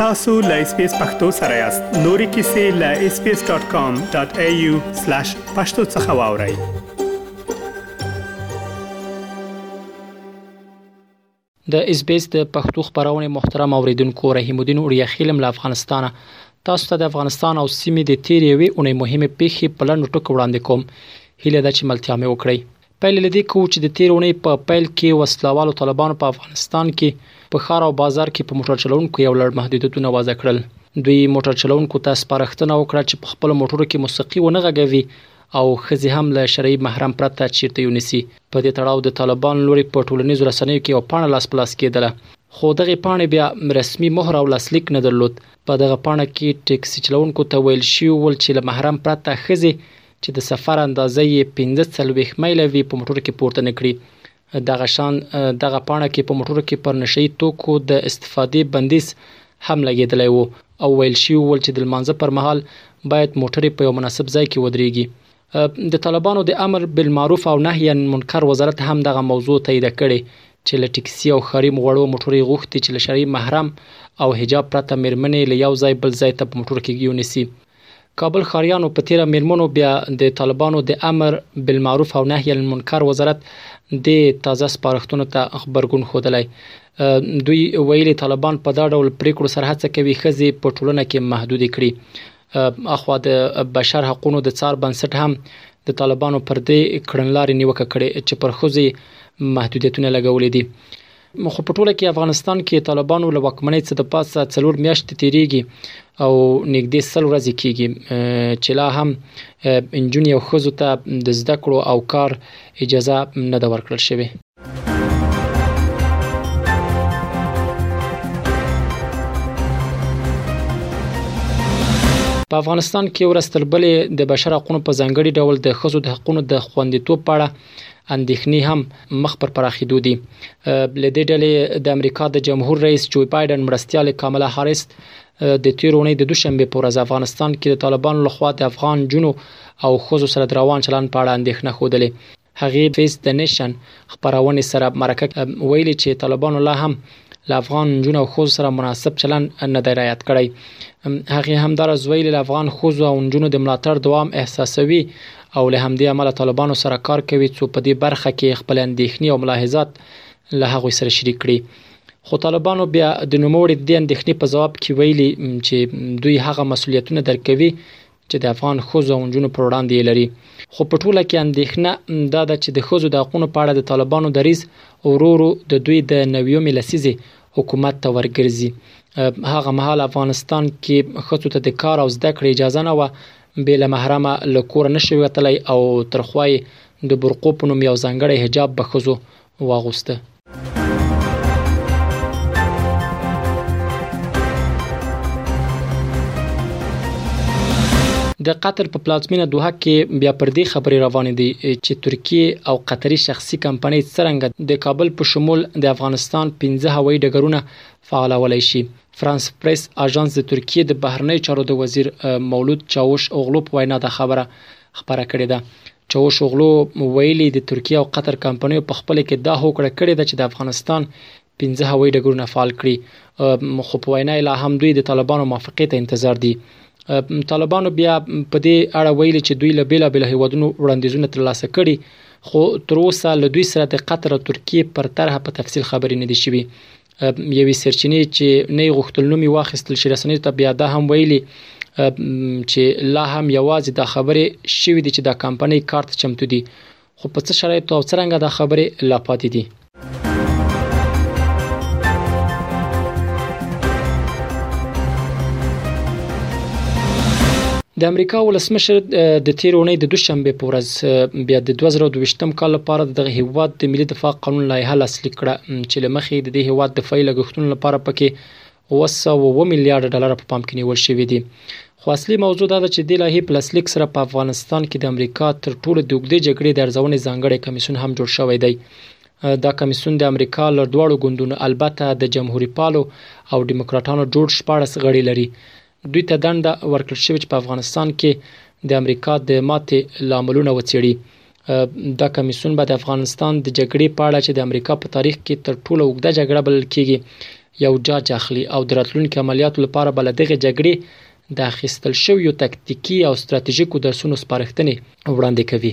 tasu.lspacepakhtosarayast.nuri.kisi.lspace.com.au/pakhtosakhawauri د اس بي اس د پښتو خبرونه محترم اوریدونکو رحیم الدین اوریا خیلم له افغانستانه تاسو ته د افغانستان او سیمې د تیر یوې اونۍ مهمه پیښې په لنډو ټکو وړاندې کوم هیله ده چې ملتیا مې وکړئ پیل له دې کوو چې د تېرې اونۍ په پیل کې وسله والو طالبانو په افغانستان کې په ښار او بازار کې په موټر چلوونکو یو لړ محدودیتونه وضع کړل. دوی موټر چلوونکو ته سپارښتنه وکړه چې په خپلو موټرو کې موسیقي ونه غږوي او ښځې هم له شرعي محرم پرته چیرته یونیسي. په دې تړاو د طالبان لوري په ټولنیزو رسنیو کې یوه پاڼه لاس په لاس کېدله، خو دغې پاڼې بیا رسمي مهر او لاسلیک نه درلود. په دغه پاڼه کې ټکسي چلوونکو ته ویل شوي ول چې له محرم پرته ښځې چې د سفر اندازه یې پنځه څلوېښت میله وي په موټرو کې پورته نه کړي. دغه شان دغه پاڼه کې په موټرو کې پر نشه یي توکو د استفادې بندیز هم لګېدلی و او ویل شوي ول چې د لمانځه پر مهال باید موټرې په یو مناسب ځای کې ودرېږي. د طالبانو د امر بالمعروف او نهی عن منکر وزارت هم دغه موضوع تاییده کړې چې له ټکسي او ښاري غوړو موټرو یې غوښتي چې له شرعي محرم او حجاب پرته مېرمنې له یو ځای بل ځای ته په موټرو کې یونیسي. کابل ښاریانو په تیره میرمنو بیا د طالبانو د امر بالمعروف او نهی عن المنکر وزارت د تازه سپارښتنو ته غبرګون ښودلی. دوی ویلي طالبان په دا ډول پریکړو سره هڅه کوي ښځې په ټولنه کې محدودې کړي. اخوا د بشر حقونو د څار بنسټ هم د طالبانو پر دې کړنلارې نیوکه کړې چې پر ښځو یې محدودیتونه لګولي دي. خو په ټوله کې افغانستان کې طالبانو له واکمنۍ څخه د پاسه څلور میاشتې تیریږي او نږدې سل ورځې کیږي چې لا هم انجونې او خزو ته د زده کړو او کار اجازه نه ده ورکړل شوې په افغانستان کې ورستلبلې د بشر حقوقو په ځنګړي ډول د خزو د حقوقو د خوندیتوب په اړه اندېښنې هم مخ پر پراخېدو دي. له دې ډلې د امریکا د جمهور رئیس جوی بایډن مرستیالې کاملا هاریس د تېرې اوونۍ د دوشنبې په ورځ افغانستان کې د طالبانو له خوا د افغان نجونو او ښځو سره د روان چلند په اړه اندېښنه ښودلې. هغې د فیس د نېشن خپرونې سره مرکه کې ویلي چې طالبانو لا هم له افغان نجونو او ښځو سره مناسب چلند نه دی رعایت کړی هغه همدارز ویلي له افغان ښځو او نجونو د ملاتړ دوام احساسوي او له همدې امله طالبانو سره کار کوي څو په دې برخه کې خپل اندېښنې او ملاحظات له هغوی سره شریک کړي خو طالبانو بیا د نوموړي د دې اندېښنې په ځواب کې ویلي چې دوی هغه مسولیتونه درکوي چې د افغان ښځو او نجونو پر وړاندې یې لري خو په ټوله کې اندېښنه دا ده چې د ښځو د حقونو په اړه د طالبانو دریز ورو ورو د دوی د نویومې لسیزې حکومت ته ورګرځي هغه مهال افغانستان کې ښځو ته د کار او زده کړې اجازه نه وه بې له محرمه له کوره نشي وتلی او ترخوای د برقو په نوم یو ځانګړی حجاب به ښځو واغوسته. د قطر په پلازمینه دوحه کې بیا پر دې خبرې روانې دي چې ترکیه او قطري شخصي کمپنۍ څرنګه د کابل په شمول د افغانستان 15 هوایي ډګرونه فعالولای شي فرانس پریس اژانس د ترکیه د بهرنیو چارو د وزیر مولود چاوش اوغلو په وینا دا خبره خبره کړې ده چاوشوغلو ویلي د ترکیې او قطر کمپنیو په خپل کې دا هوکړه کړې ده چې د افغانستان پنځه هوایي ډګرونه فعال کړي خو په وینا یې لا هم دوی د طالبانو موافقې ته انتظار دي طالبانو بیا په دې اړه ویلي چې دوی له بیلابیلو هیوادونو وړاندیزونه ترلاسه کړي خو تر اوسه له دوی سره د قطر او ترکیې پر طرحه په تفصیل خبرې نه دي شوي یوې سرچینې چې نه یې غوښتل نوم یې واخیستل شي رسنیو ته بیا دا هم ویلي چې لا هم یوازې دا خبرې شوې دي چې دا کمپنۍ کار ته چمتو دي خو په څه شرایطو او څرنګه دا خبرې لا پاتې دي د امریکا ولسمشر د تیر اونۍ د دوشنبه په ورځ بیا د 2022م کال لپاره د هیواد د ملي دفاع قانون لایحه لاسلیک کړه چې له مخې د دې هېواد دفاعي لګښتونو لپاره په کې اوه سوه اووه میلیارډه ډالره په پام کې نیول شوي دي. خو اصلي موضوع دا ده چې دې لایحې په لاسلیک سره په افغانستان کې د امریکا تر ټولو د اوږدې جګړې د ارزونې ځانګړی کمیسیون هم جوړ شوی دی. دا کمیسیون د امریکا له دواړو ګوندونو البته د جمهوري پالو او ډیموکراټانو جوړ شپاړس غړي لري دوی ته دنده ورکړل شوې چې په افغانستان کې د امریکا د ماتې لاملونه وڅېړي. دا کمیسیون به د افغانستان د جګړې په اړه چې د امریکا په تاریخ کې تر ټولو اوږده جګړه بلل کېږي، یو جاج اخلي او د راتلونکي عملیاتو لپاره به له دغې جګړې د اخیستل شویو تکتیکي او ستراتیژیکو درسونو سپارښتنې وړاندې کوي.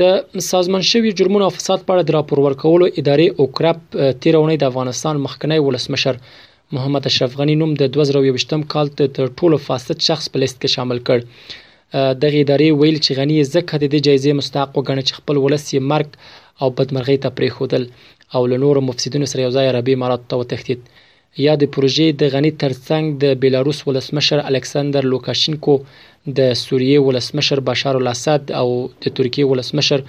د سازمان شوی جرمونو او فساد په اړه د راپور ورکولو ادارې او کرپ تیرونې د افغانستان مخکنی ولسمشر محمد اشرف غنی نوم د 2021م کال ته تر ټولو فاسد شخص په لیست کې شامل کړ دغې ادارې ویل چې غني یې ځکه د دې جایزې مستحق وګڼه چې خپل ولس یې مرګ او بدمرغۍ ته پرېښودل او له نورو مفسدینو سره یو ځای عربي اماراتو ته وتښتید. یادې پروژې د غني ترڅنګ د بیلاروس ولسمشر الکسندر لوکاشینکو، د سوریې ولسمشر بشار الاسد او د ترکیې ولسمشر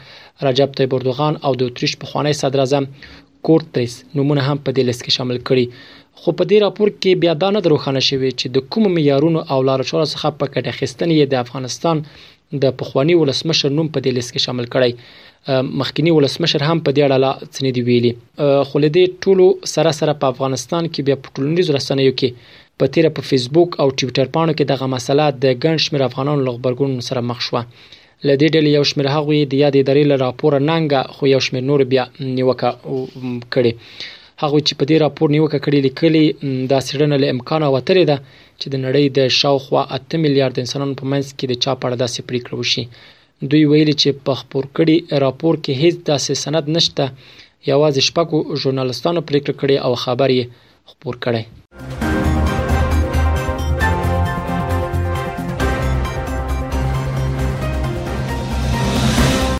رجب طیب اردوغان او د اتریش پخوانی صدراعظم کورت پریس نومونه هم په دې لیست کې شامل کړي خو په دې راپور کې بیا دا نه د روښانه شوې چې د کوم معیارونو او لارو چارو څخه په کټه خستنې یې د افغانستان د پخوانی ولسمشر نوم په دې لیست کې شامل کړی مخکینی ولسمشر هم په دې اړه لا څه نه دی ویلي خو له دې ټولو سره سره په افغانستان کې بیا په ټولنیزو رسنیو کې په تیره په فیسبوک او ټویټر پاڼو کې دغه مسله د ګڼ شمېر افغانانو له غبرګون سره مخ شوه له دې ډلې یو شمېر هغو یې د یادې ادارې له راپوره ننګه خو یو شمېر نورو بیا نیوکه کړې. هغوی چې په دې راپور نیوکه کړې لیکلي، دا څېړنه له امکانه وتلې ده چې د نړۍ د شاوخوا اته میلیارد انسانانو په منځ کې د چا په اړه داسې پرېکړه وشي. دوی ویلي چې په خپور کړي راپور کې هېڅ داسې سند نشته، یوازې شپږو ژورنالستانو پرېکړه کړې او خبر یې خپور کړی.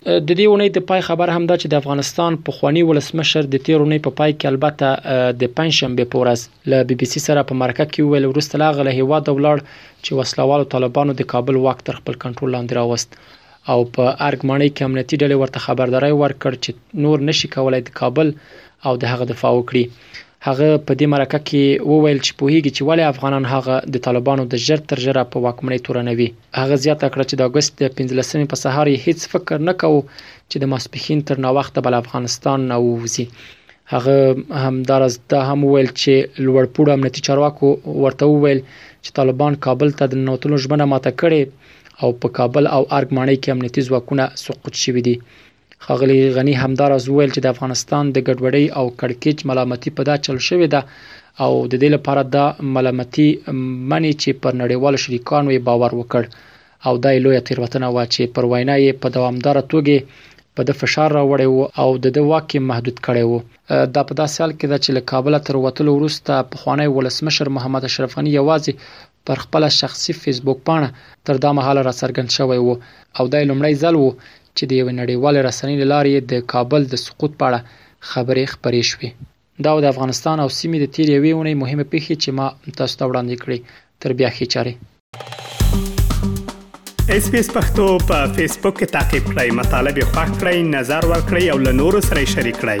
د دې اونۍ د پای خبر هم دا چې د افغانستان پخوانی ولسمشر د تیر اونۍ په پای کې البته د پنځشنبه په ورځ له بي بي سي سره په مرکه کې ویل وروسته له هغه له هیواد ولاړ چې وسلوالو طالبانو د کابل واک تر خپل کنټرول لاندې راوست او په ارګ ماڼۍ کې امنیتي ډلې ورته خبرداری ورکړ چې نور نه شي کولای د کابل او د هغه دفاع وکړي. هغه په دې مرکه کې وویل چې پوهېږي چې ولې افغانان هغه د طالبانو د ژر تر ژره په واکمنۍ تورنوي. هغه زیاته کړه چې د اګست د پنځلسمې په سهار یې هېڅ فکر نه کاوه چې د ماسپښین تر ناوخته به له افغانستان نه ووځي. هغه همداراز دا هم وویل چې لوړپوړو امنیتي چارواکو ورته وویل چې طالبان کابل ته د ننوتلو ژمنه ماته کړې او په کابل او ارګ ماڼۍ کې امنیتي ځواکونه سقوط شوي دي ښاغلي غني همداراز وویل چې د افغانستان د ګډوډۍ او کړکېچ ملامتي په دا چل شوې ده او د دې لپاره دا ملامتي مني چې پر نړیوالو شریکانو یې باور وکړ او دا یې لویه تېروتنه وه چې پر وینا یې په دوامداره توګه په د فشار راوړی وو او د د واک محدود کړی وو دا په داسې حال کې ده چې له کابل تر وتلو وروسته پخوانی ولسمشر محمد اشرف غنی یوازې پر خپله شخصي فېسبوک پاڼه تر دا مهاله راڅرګند شوی و او دا یې لومړی ځل و چې د یوې نړیوالې رسنۍ له لارې یې د کابل د سقوط په اړه خبرې خپرې شوې. دا و د افغانستان او سیمې د تېرې یوې اونۍ مهمې پېښې چې ما تاسو ته وړاندې کړې. تر بیا ښې چارې. اس پی اس پختو په فیسبوک کې تا کې پلی مطلب یو فاک کړئ نظر ور کړئ او له نورو سره شریک کړئ